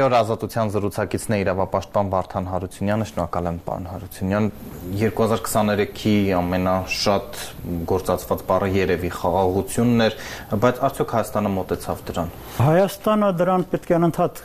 Յոր ազատության զրուցակիցն է իրավապաշտպան Վարդան Հարությունյանը, շնորհակալ եմ պարոն Հարությունյան։ 2023-ի ամենաշատ գործածված բառը երևի խաղաղությունն էր, բայց արդյոք Հայաստանը մոտեցավ դրան։ Հայաստանը դրան պետք է անընդհատ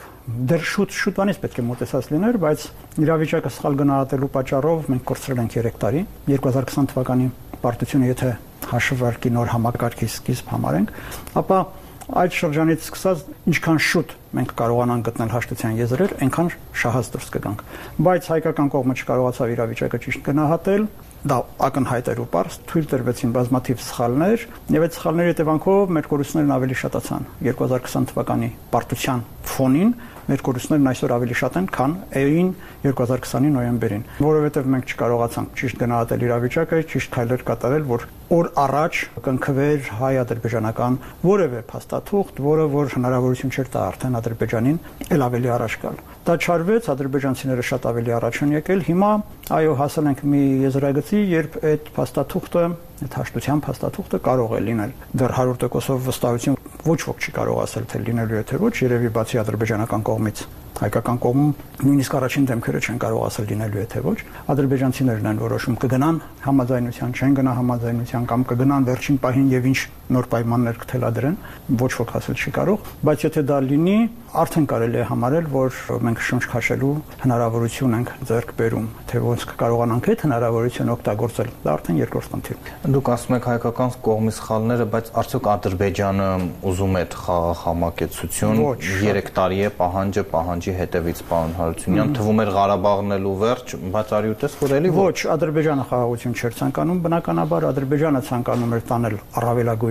դեռ շուտ շուտվանից պետք է մոտեցած լիներ, բայց իրավիճակը սխալ գնահատելու պատճառով մենք կորցրել ենք 3 տարի։ 2020 թվականի պարտությունը եթե հաշվարկի նոր համակարգի սկիզբ համարենք, ապա այդ շրջանից սկսած ինչքան շուտ մենք կարողանանք գտնել հաշտության եզրեր, այնքան շահած դուրս կգանք։ Բայց հայկական կողմը չկարողացավ իրավիճակը ճիշտ գնահատել, դա ակնհայտ էր ու པարս թույլ տրվեցին բազմաթիվ սխալներ եւ այդ սխալների հետևանքով մեր կորուստներն ավելի շատացան 2020 թվականի պարտության ֆոնին մեր կորուստներն այսօր ավելի շատ են, քան էին 2020-ի նոյեմբերին, որովհետև մենք չկարողացանք ճիշտ գնահատել իրավիճակը, ճիշտ քայլեր կատարել, որ օր առաջ կնքվեր հայ-ադրբեջանական որևէ փաստաթուղթ, որը որ հնարավորություն չէր տա արդեն Ադրբեջանին ել ավելի առաջ գալ։ Դա չարվեց, ադրբեջանցիները շատ ավելի առաջ են եկել։ Հիմա այո, հասել ենք մի եզրագծի, երբ այդ փաստաթուղթը, այդ հաշտության փաստաթուղթը կարող է լինել։ Դեռ 100%-ով վստահություն ոչ ոք չի կարող ասել թե լինելու է թե ոչ, երևի բացի ադրբեջանական կողմից հայկական կողմում նույնիսկ առաջին դեմքերը չեն կարող ասել լինելու է թե ոչ ադրբեջանցիներն են որոշում կգնան համաձայնության չեն գնա համաձայնության կամ կգնան վերջին պահին եւ ինչ նոր պայմաններ կթելադրեն ոչ ոք ասել չի կարող բայց եթե դա լինի արդեն կարելի է համարել որ մենք շունչ քաշելու հնարավորություն ենք ձեռք բերում թե ոնց կկարողանանք այդ հնարավորությունը օգտագործել դա արդեն երկրորդ խնդիր դուք ասում եք հայկական կողմի սխալները բայց արդյոք ադրբեջանը ուզում է խաղաղ համակեցություն 3 տարի է պահանջը պահանջ լանջի հետևից պարոն Հարությունյան թվում էր Ղարաբաղն էլ ու վերջ, բայց արի ուտես որ էլի ոչ Ադրբեջանը խաղաղություն չէր ցանկանում, բնականաբար Ադրբեջանը ցանկանում էր տանել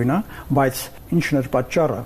առավելագույնը, բայց ինչն էր պատճառը,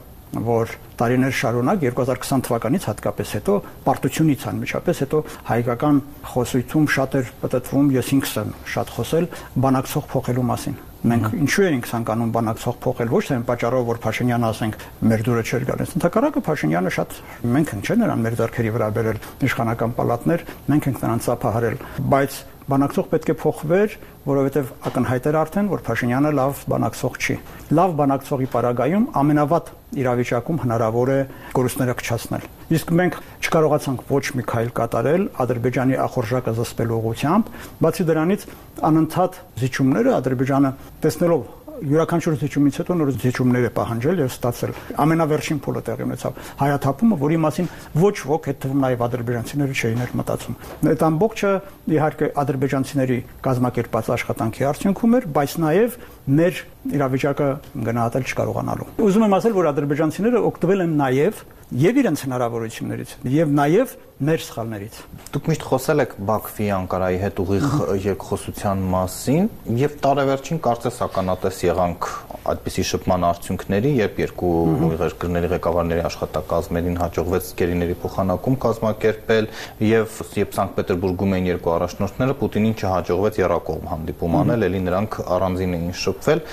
որ տարիներ շարունակ 2020 թվականից հատկապես հետո պարտությունից անմիջապես հետո հայկական խոսույթում շատ էր պատտվում, ես ինքս եմ շատ խոսել բանակցող փոխելու մասին Մենք ինչու էինք ցանկանում բանակցող փոխել ոչ թե այն պատճառով, որ Փաշինյանը ասենք մեր դուրը չէր գալիս։ Ընդհակառակը Փաշինյանը շատ մենք ենք չէ նրան մեր ձեռքերի վրա բերել իշխանական պալատներ, մենք ենք նրան ծափահարել, բայց բանակցող պետք է փոխվեր, որովհետև ակնհայտ էր արդեն, որ Փաշինյանը լավ բանակցող չի։ Լավ բանակցողի պարագայում ամենավատ իրավիճակում հնարավոր է կորուստները քչացնել։ Իսկ մենք չկարողացանք ոչ մի քայլ կատարել Ադրբեջանի ախորժակը զսպելու ուղղությամբ, բացի դրանից անընդհատ զիջումները Ադրբեջանը տեսնելով յուրաքանչյուր զիջումից հետո նոր զիջումներ է պահանջել եւ ստացել։ Ամենավերջին փուլը տեղի ունեցավ հայաթափումը, որի մասին ոչ ոք այդ թվում նաեւ ադրբեջանցիները չէին էր մտածում։ Այդ ամբողջը իհարկե ադրբեջանցիների կազմակերպած աշխատանքի արդյունքում էր, բայց նաեւ մեր իրավիճակը գնահատել չկարողանալու։ Ուզում եմ ասել, որ ադրբեջանցիները օգտվել են նաեւ եւ իրենց հնարավորություններից եւ նաեւ մեր սխալներից։ Դուք միշտ խոսել եք Բաքվի Անկարայի հետ ուղիղ երկխոսության մասին եւ տարեվերջին կարծես ականատես եղանք այդպիսի շփման արդյունքների, երբ երկու երկրների ղեկավարների աշխատակազմերին հաջողվեց գերիների փոխանակում կազմակերպել եւ երբ Սանկտ Պետերբուրգում էին երկու առաջնորդները, Պուտինին չհաջողվեց երակողմ հանդիպում անել, ելի նրանք առանձին էին շփվել։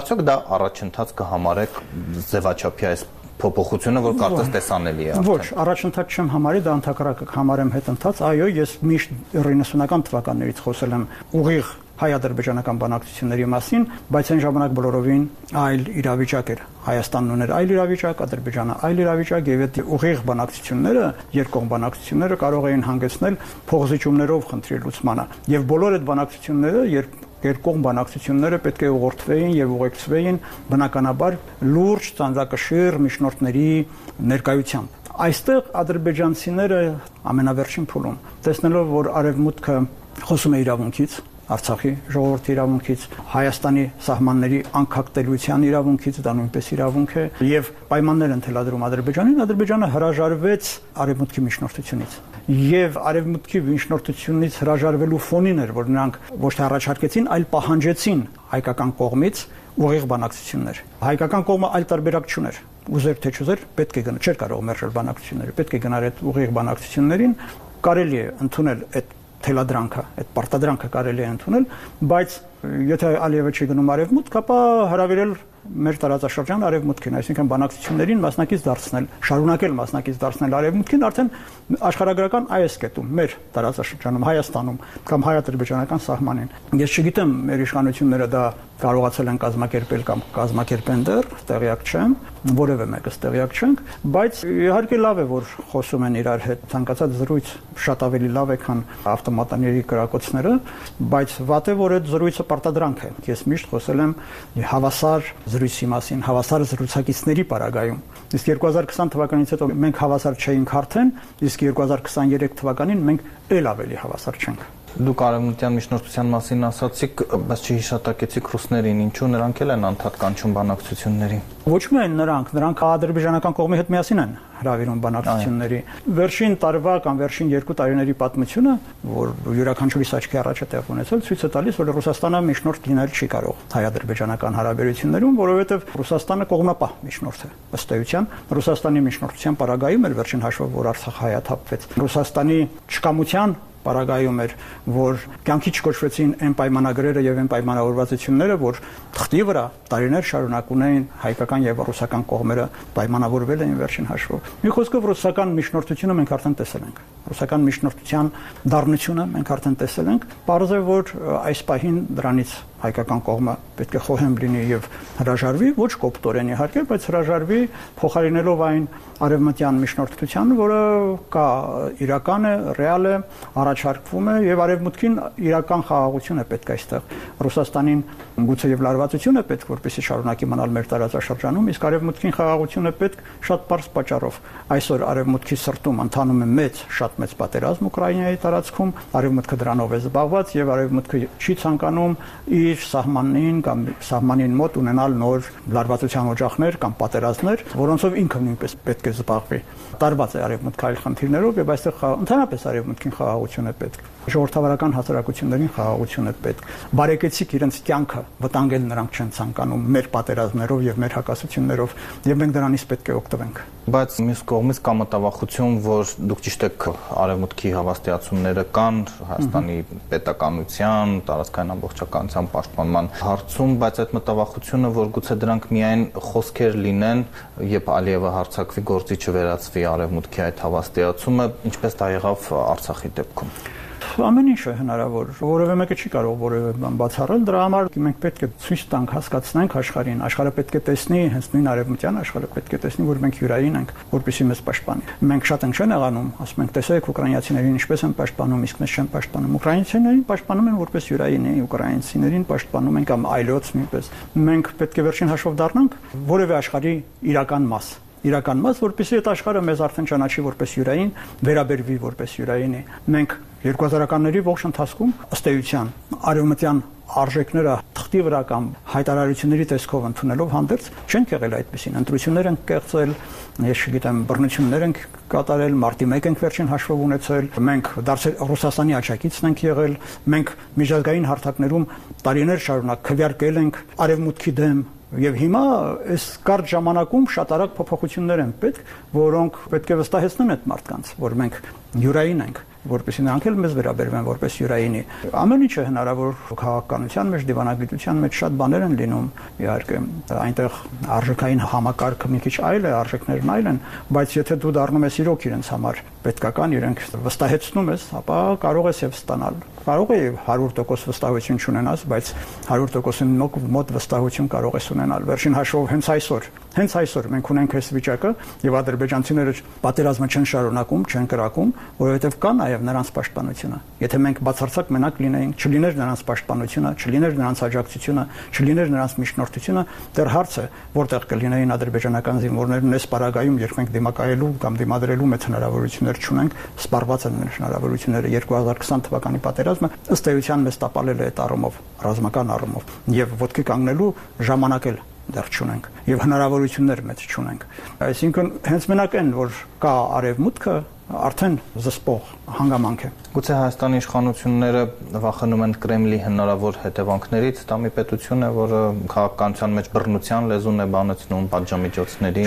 Արդյոք դա առաջընթաց կհամարեք ձևաչափի այս փոփոխությունը, որ կարծես տեսանելի է արդեն։ Ոչ, առաջընթաց չեմ համարի, դա ընդհակառակը համարեմ հետընթաց։ Այո, ես միշտ 90-ական թվականներից խոսել եմ ուղիղ հայ-ադրբեջանական բանակցությունների մասին, բայց այն ժամանակ բոլորովին այլ իրավիճակ էր։ Հայաստանն ուներ այլ իրավիճակ, Ադրբեջանը այլ իրավիճակ եւ այդ ուղիղ բանակցությունները, երկկողմ բանակցությունները կարող էին հանգեցնել փոխզիջումներով խնդրի լուծմանը։ Եվ բոլոր այդ բանակցությունները, երբ երկկողմ բանակցությունները պետք է ուղղորդվեին եւ ուղեկցվեին բնականաբար լուրջ ծանրակշիռ միջնորդների ներկայությամբ այստեղ ադրբեջանցիները ամենավերջին փուլում տեսնելով որ արևմուտքը խոսում է իրավունքից Արցախի ժողովրդի իրավունքից, Հայաստանի սահմանների անկախտելիության իրավունքից, դա նույնպես իրավունք է, եւ պայմաններ են թելադրում Ադրբեջանին, Ադրբեջանը հրաժարվեց արևմուտքի միջնորդությունից եւ արևմուտքի վինշնորհությունից հրաժարվելու ֆոնին էր, որ նրանք ոչ թե առաջարկեցին, այլ պահանջեցին հայկական կողմից ուղիղ բանակցություններ։ Հայկական կողմը այլ տարբերակ չուներ ուզեր թե չուզեր պետք է գնա չէր կարող մերժել բանակցությունները պետք է գնար այդ ուղիղ բանակցություններին կարելի է ընդունել այդ թելադրանքը այդ պարտադրանքը կարելի է ընդունել բայց եթե Ալիևը չի գնում արևմուտք, ապա հravirել մեր տարածաշրջան արևմուտքին, այսինքն բանակցություններին մասնակից դարձնել, շարունակել մասնակից դարձնել արևմուտքին արդեն աշխարհագրական այս կետում, մեր տարածաշրջանում, Հայաստանում կամ հայ-ադրբեջանական սահմանին։ Ես չգիտեմ մեր իշխանությունները դա կարողացել են կազմակերպել կամ կազմակերպեն դեռ, տեղյակ չեմ, որևէ մեկս տեղյակ չենք, բայց իհարկե լավ է, որ խոսում են իրար հետ, ցանկացած զրույց շատ ավելի լավ է, քան ավտոմատաների կրակոցները, բայց վատ է, որ այդ զրույցը պարտադրանք է։ Ես միշտ խոսել եմ հավասար զրույցի մասին, հավասար զրուցակիցների պարագայում։ Իսկ 2020 թվականից հետո մենք հավասար չէինք արդեն, իսկ 2023 թվականին մենք ել ավելի հավասար չենք։ Դուք արևմտյան միջնորդության մասին ասացիք, բայց չհիշատակեցիք ռուսներին, ինչու նրանք էլ են անդադ կանչում բանակցությունների։ Ոչ միայն նրանք, նրանք ադրբեջանական կողմի հետ միասին են հravirում բանակցությունների։ Վերջին տարվա կամ վերջին երկու տարիների պատմությունը, որ յուրաքանչյուրի աչքի առաջ է տեղ ունեցել, ցույց է տալիս, որ Ռուսաստանը միջնորդ լինել չի կարող հայ-ադրբեջանական հարաբերություններում, որովհետև Ռուսաստանը կողմապահ միջնորդ է։ Ըստ էության, Ռուսաստանի միջնորդության պարագայում էր վերջին հաշվով, որ Արցախ հայաթափվեց։ Ռուսաստանի չկամության պարագայում էր, որ կյանքի չկոչվեցին այն պայմանագրերը եւ այն պայմանավորվածությունները, որ թղթի վրա տարիներ շարունակ ունեին հայկական եւ ռուսական կողմերը պայմանավորվել էին վերջին հաշվով։ Մի խոսքով ռուսական միջնորդությունը մենք արդեն տեսել ենք ռուսական միջնորդության դառնությունը մենք արդեն տեսել ենք։ Պարզ է, որ այս պահին դրանից հայկական կողմը պետք է խոհեմ լինի եւ հրաժարվի, ոչ կոպտորեն իհարկե, բայց հրաժարվի փոխարինելով այն արևմտյան միջնորդության, որը կա իրական է, ռեալ է, առաջարկվում է եւ արևմուտքին իրական խաղաղություն է պետք այստեղ։ Ռուսաստանին գուցե եւ լարվածություն է պետք, որպեսզի շարունակի մնալ մեր տարածաշրջանում, իսկ արևմուտքին խաղաղություն է պետք շատ པարզ պատճառով։ Այսօր արևմուտքի սրտում ընթանում է մեծ, շատ մեծ պատերազմ Ուկրաինայի տարածքում, արևմուտքը դրանով է զբաղված եւ արևմուտքը չի ցանկանում իր սահմանին կամ սահմանին մոտ ունենալ նոր լարվածության օջախներ կամ պատերազմներ, որոնցով ինքը նույնպես պետք է զբաղվի։ Տարված է արևմուտքը այլ խնդիրներով եւ այստեղ ընդհանրապես արևմուտքին խաղաղություն է պետք ժողովրդավարական հասարակություններին խաղաղություն է պետք։ Բարեկեցիկ իրենց կյանքը վտանգել նրանք չեն ցանկանում մեր պատերազմներով եւ մեր հակասություններով եւ մենք դրանից պետք է օգտվենք։ Բայց մյուս կողմից կա մտավախություն, որ դուք ճիշտ եք արևմուտքի հավաստիացումները կան Հայաստանի պետականության, տարածքային ամբողջականության պաշտպանման հարցում, բայց այդ մտավախությունը, որ գուցե դրանք միայն խոսքեր լինեն, երբ Ալիևը հարցակվի գործի չվերածվի արևմուտքի այդ հավաստիացումը, ինչպես դա եղավ Արցախի դեպքում ամեն ինչ է հնարավոր։ Որևէ մեկը չի կարող որևէ բան բացառել։ Դրա համար մենք պետք է ցույց տանք, հասկացնենք աշխարհին։ Աշխարհը պետք է տեսնի, հենց նույն արևմտյան աշխարհը պետք է տեսնի, որ մենք յուրային ենք, որպեսզի մեզ պաշտպանի։ Մենք շատ ենք չեն եղանում, ասում ենք, տեսեք ուկրաինացիներին ինչպես են պաշտպանում, իսկ մեզ չեն պաշտպանում։ Ուկրաինացիներին պաշտպանում են որպես յուրային, ուկրաինացիներին պաշտպանում են կամ այլոց նույնպես։ Մենք պետք է վերջին հաշվով դառնանք որևէ աշխարհի իրական մաս իրական մաս, որպեսզի այդ աշխարհը մեզ արդեն ճանաչի որպես յուրային, վերաբերվի որպես յուրայինի։ Մենք 2000-ականների ողջ ընթացքում ըստ էության արևմտյան արժեքները թղթի վրա կամ հայտարարությունների տեսքով ընդունելով հանդերձ չենք եղել այդպեսին ընտրություններ են կեղծել ես չգիտեմ բռնություններ են կատարել մարտի 1 ենք վերջին հաշվով ունեցել մենք դարձել ռուսաստանի աչակիցն ենք եղել մենք միջազգային հարթակներում տարիներ շարունակ քվյարկել ենք արևմուտքի դեմ Եվ հիմա այս կարճ ժամանակում շատ արագ փոփոխություններ են պետք, որոնք պետք է վստահեցնեն այդ մարդկանց, որ մենք յուրային ենք որպեսզի նրանք էլ մեզ վերաբերվեն որպես յուրայինի։ Ամեն ինչ է հնարավոր քաղաքականության մեջ, դիվանագիտության մեջ շատ բաներ են լինում, իհարկե, այնտեղ արժեքային համակարգը մի քիչ այլ է, արժեքներն այլ են, բայց եթե դու դառնում ես իրոք իրենց համար պետքական, իրենք վստահեցնում ես, ապա կարող ես եւ ստանալ։ Կարող է 100% վստահություն չունենաս, բայց 100%-ին մոտ վստահություն կարող ես ունենալ։ Վերջին հաշվով հենց այսօր Հենց այսօր մենք ունենք այս վիճակը եւ ադրբեջանցիները պատերազմը չեն շարունակում, չեն կրակում, որովհետեւ կա նաեւ նրանց պաշտպանությունը։ Եթե մենք բացարձակ մենակ լինեինք, չլիներ նրանց պաշտպանությունը, չլիներ նրանց աջակցությունը, չլիներ նրանց միջնորդությունը, դեռ հարց է, որտեղ կլինեին ադրբեջանական զինվորներն այս պարագայում, երբ մենք դիմակայելու կամ դիմադրելու մեծ հնարավորություններ չունենք, սպառված են մեր հնարավորությունները 2020 թվականի պատերազմը ըստ էության մեզ տապալել է այդ առումով, ռազմական առումով եւ ոդկի կանգնելու ժամանակ էլ դեռ չունենք եւ հնարավորություններ մեծ չունենք այսինքն հենց մենակ այն որ կա արևմուտքը արդեն զսպող հանգամանք է։ Գուցե Հայաստանի իշխանությունները վախենում են Կրեմլի հնարավոր հետևանքներից, դա մի պետություն է, որը քաղաքականության մեջ բռնության լեզուն է բանեցնում պատժամիջոցների։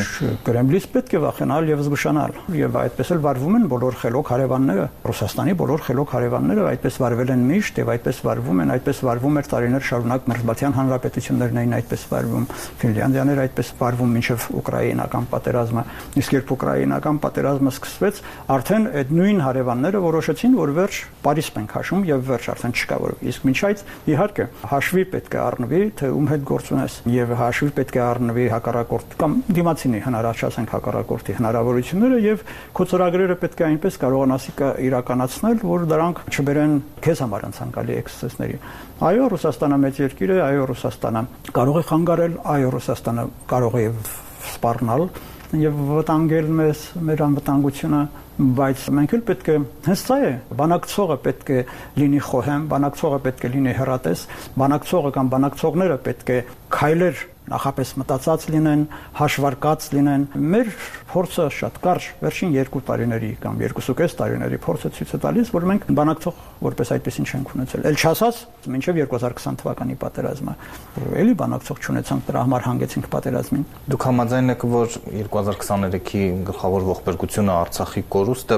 Կրեմլից պետք է վախենալ եւ զգուշանալ, եւ այդպես էլ վարվում են բոլոր խելոք հարևանները, Ռուսաստանի բոլոր խելոք հարևանները այդպես վարվել են միշտ եւ այդպես վարվում են, այդպես վարվում էր տարիներ շարունակ Մերձբալթյան հանրապետություններն էին այդպես վարվում, Ֆինլանդիաները այդպես վարվում մինչև ուկրաինական պատերազմը, իսկ երբ ուկրաինական պատերազմը սկսվեց, արդեն այդ նույն հարևանները որոշեցին, որ վերջ Փարիզ ենք հաշում եւ վերջ արդեն չկա որ իսկ մինչ այդ իհարկե հաշվի պետք է առնվի թե ում հետ գործ ունես եւ հաշվի պետք է առնվի հակառակորդ կամ դիմացինի հնարավորացենք հակառակորդի հնարավորությունները եւ քո ծրագրերը պետք է այնպես կարողանաս իրականացնել, որ դրանք չբերեն քեզ համար անցանկալի էքսցեսների։ Այո, Ռուսաստանը մեծ երկիր է, այո, Ռուսաստանը կարող է խանգարել, այո, Ռուսաստանը կարող է սպառնալ եւ վտանգել մեզ մեր անվտանգությունը բայց մենք էլ պետք է հենց սա է բանակցողը պետք է լինի խոհեմ բանակցողը պետք է լինի հերատես բանակցողը կամ բանակցողները պետք է քայլեր նախապես մտածած լինեն, հաշվարկած լինեն։ Մեր փորձը շատ կարճ, վերջին 2 տարիների կամ 2.5 տարիների փորձը ցույց է տալիս, որ մենք բանակցող որպես այդպեսին չենք ունեցել։ Էլ չասած, մինչև 2020 թվականի պատերազմը էլի բանակցող չունեցանք, դրա համար հանգեցինք պատերազմին։ Դուք համաձայն եք, որ 2023-ի գլխավոր ողբերգությունը Արցախի կորուստը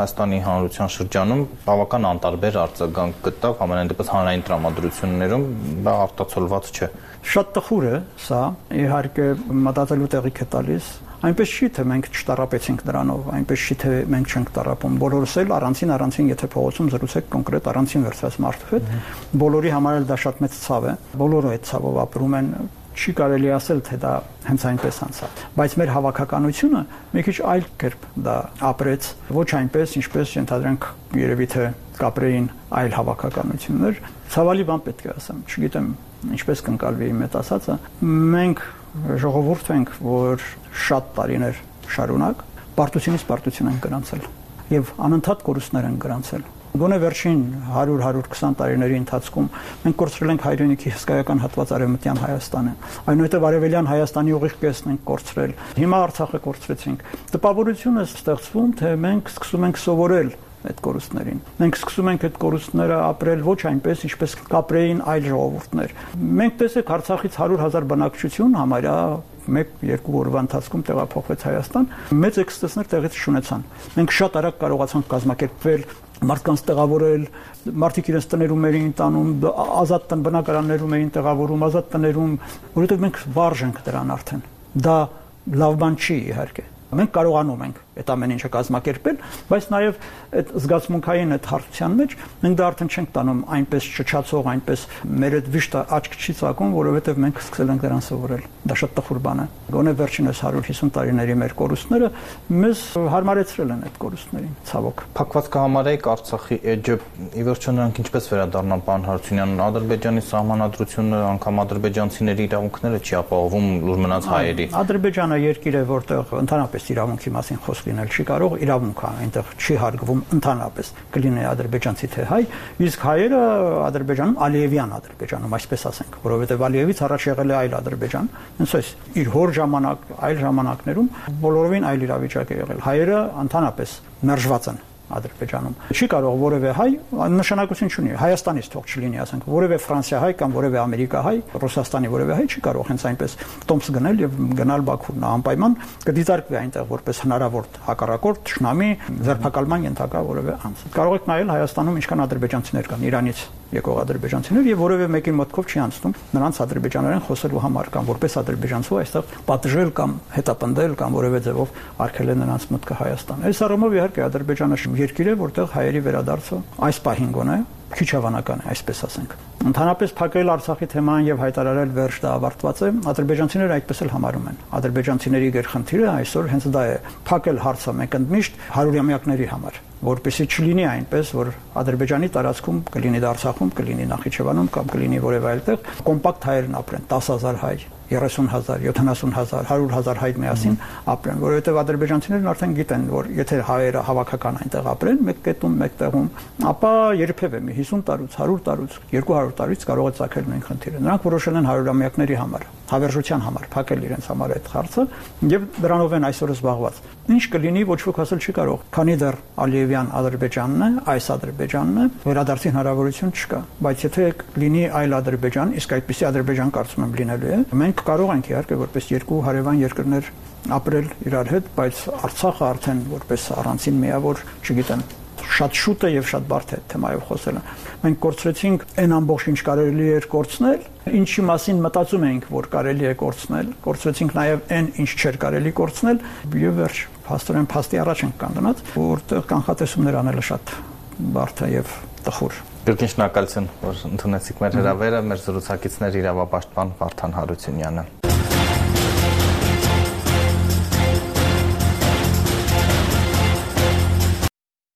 Հայաստանի հանրության շրջանում բավական անտարբեր արձագանք գտավ, ամենայն դեպս հանրային տրամադրություններում, դա արտացոլված չէ։ Շատ տխուր է սա, իհարկե մտածելու տեղիք է տալիս, այնպես չի թե մենք չտարապեցինք դրանով, այնպես չի թե մենք չենք տարապում։ Բոլորս էլ առանցին առանցին եթե փողոցում զրուցեք կոնկրետ առանցին վերցրած մարդու հետ, բոլորի համար էլ դա շատ մեծ ցավ է։ Բոլորը այդ ցավով ապրում են, չի կարելի ասել թե դա հենց այնպես անցավ բայց մեր հավաքականությունը մի քիչ այլ կերպ դա ապրեց ոչ այնպես ինչպես ենթադրենք երևի թե կապրեին այլ հավաքականություններ ցավալի բան պետք է ասեմ չգիտեմ ինչպես կընկալվի իմ այդ ասածը, մենք ժողովուրդ ենք, որ շատ տարիներ շարունակ պարտությունից պարտություն են գրանցել եւ անընդհատ կորուստներ են գրանցել Գոնե վերջին 100-120 տարիների ընթացքում մենք կորցրել ենք հայրենիքի հսկայական հատված արևմտյան Հայաստանը։ Այնուհետև արևելյան Հայաստանի ուղիղ կեսն ենք կորցրել։ Հիմա Արցախը կորցրեցինք։ Տպավորությունը ստեղծվում, թե մենք սկսում ենք սովորել այդ կորուստներին։ Մենք սկսում ենք այդ կորուստները ապրել ոչ այնպես, ինչպես կապրեին այլ ժողովուրդներ։ Մենք տեսեք Արցախից 100.000 բնակչություն համարյա 1-2 օրվա ընթացքում տեղափոխվեց Հայաստան, մեծ էքստեսներ տեղից չունեցան։ Մենք շատ արագ կարողացանք կազմակերպվել, մարդկանց տեղավորել, մարդիկ իրենց տներում էին տանում, ազատ տնը բնակարաններում էին տեղավորում, ազատ տներում, որովհետև մենք վարժ ենք դրան արդեն։ Դա լավ բան չի իհարկե։ Մենք կարողանում ենք այդ ամեն ինչը կազմակերպել, բայց նաև այդ զգացմունքային այդ հարթության մեջ մենք դա արդեն չենք տանում այնպես չչացող, այնպես մեր այդ վիշտը աչք չի ցակում, որովհետև մենք սկսել ենք դրան սովորել։ Դա շատ տխուր բան է։ Գոնե վերջինս 150 տարիների մեր կորուստները մեզ հարմարեցրել են այդ կորուստներին, ցավոք։ Փակված կհամարեիք Արցախի էջը ի վերջո նրանք ինչպես վերադառնան պարոն Հարությունյան, Ադրբեջանի սահմանադրությունը, անգամ ադրբեջանցիների իրավունքները չի ապահովում լուր մնաց հայերի։ Ադրբեջանը երկիր է, որտեղ ընդհանրապես իրավունքի մասին խոսք լինել չի կարող, իրավունք է, այնտեղ չի հարգվում ընդհանրապես կլինի ադրբեջանցի թե հայ, իսկ հայերը Ադրբեջանում Ալիևյան Ադրբեջանում, այսպես ասենք, որովհետև Ալիևից առաջ եղել է այլ Ադրբեջան, հենց այս իր հոր ժամանակ, այլ ժամանակներում բոլորովին այլ իրավիճակ է եղել։ Հայերը ընդհանրապես մերժված են Ադրբեջանում։ Չի կարող որևէ հայ նշանակություն չունի։ Հայաստանից թող չլինի, ասենք, որևէ Ֆրանսիա հայ կամ որևէ Ամերիկա հայ, Ռուսաստանի որևէ հայ չի կարող հենց այնպես տոմս գնել եւ գնալ Բաքու։ Նա անպայման կդիտարկվի այնտեղ որպես հնարավոր հակառակորդ, ճշնամի, ձերբակալման ենթակա որևէ անձ։ Կարող եք նայել Հայաստանում ինչքան ադրբեջանցիներ կան Իրանից եկող ադրբեջանցիներ եւ որևէ մեկի մտքով չի անցնում նրանց ադրբեջաներեն խոսելու համար կամ որպես ադրբեջանցու այստեղ պատժել կամ հետապնդել կամ որևէ ձևով արգելել նրանց մտքը Հայաստան։ Այս առումով իհարկե Ադրբեջանը երկիր է, որտեղ հայերի վերադարձը այս պահին գոնե քիչ հավանական է, այսպես ասենք։ Ընդհանրապես փակել Արցախի թեման եւ հայտարարել վերջ դա ավարտված է, ադրբեջանցիները այդպես էլ համարում են։ Ադրբեջանցիների գերխնդիրը այսօր հենց դա է՝ փակել հարցը մեկ ընդմիշտ հարյուրամյակների համար, որպեսզի չլինի այնպես, որ Ադրբեջանի տարածքում կլինի Արցախում, կլինի Նախիջևանում կամ կլինի որևէ այլ տեղ կոմպակտ հայերն ապրեն 10000 հայ 30000, 70000, 100000 հայ միասին ապրեն, որովհետև ադրբեջանցիներն արդեն գիտեն, որ եթե հայերը հավաքական այնտեղ ապրեն, մեկ կետում, մեկ տեղում, ապա երբևէ մի 50 տարուց, 100 տարուց, 200 տարուց կարող է ցակել նույն խնդիրը։ Նրանք որոշել են 100-ամյակների համար հավերժության համար փակել իրենց համար այդ հարցը եւ դրանով են այսօր զբաղված։ Ինչ կլինի ոչ ոք ասել չի կարող, քանի դեռ Ալիևյան Ադրբեջանն է, այս Ադրբեջանն է, վերադարձի հնարավորություն չկա, բայց եթե լինի այլ Ադրբեջան, իսկ այդպեսի Ադրբեջան կարծում եմ լինելու է, մենք կարող ենք իհարկե որպես երկու հարևան երկրներ ապրել իրար հետ, բայց Արցախը արդեն որպես առանցին միավոր, չգիտեմ, շատ շուտ է եւ շատ բարդ է թեմայով խոսելը։ Մենք կորցրեցինք այն ամբողջ ինչ կարելի էր կորցնել, ինչի մասին մտածում էինք, որ կարելի է կորցնել, կորցրեցինք նաեւ այն ինչ չէր կարելի կորցնել եւ վերջ փաստորեն փաստի առաջ ենք կանգնած, որտեղ կանխատեսումներ անելը շատ բարդ է եւ տխուր։ Գրքին շնորհակալություն, որ ընդունեցիք մեր հրավերը, մեր զրուցակիցներ իրավապաշտպան Վարդան Հարությունյանը։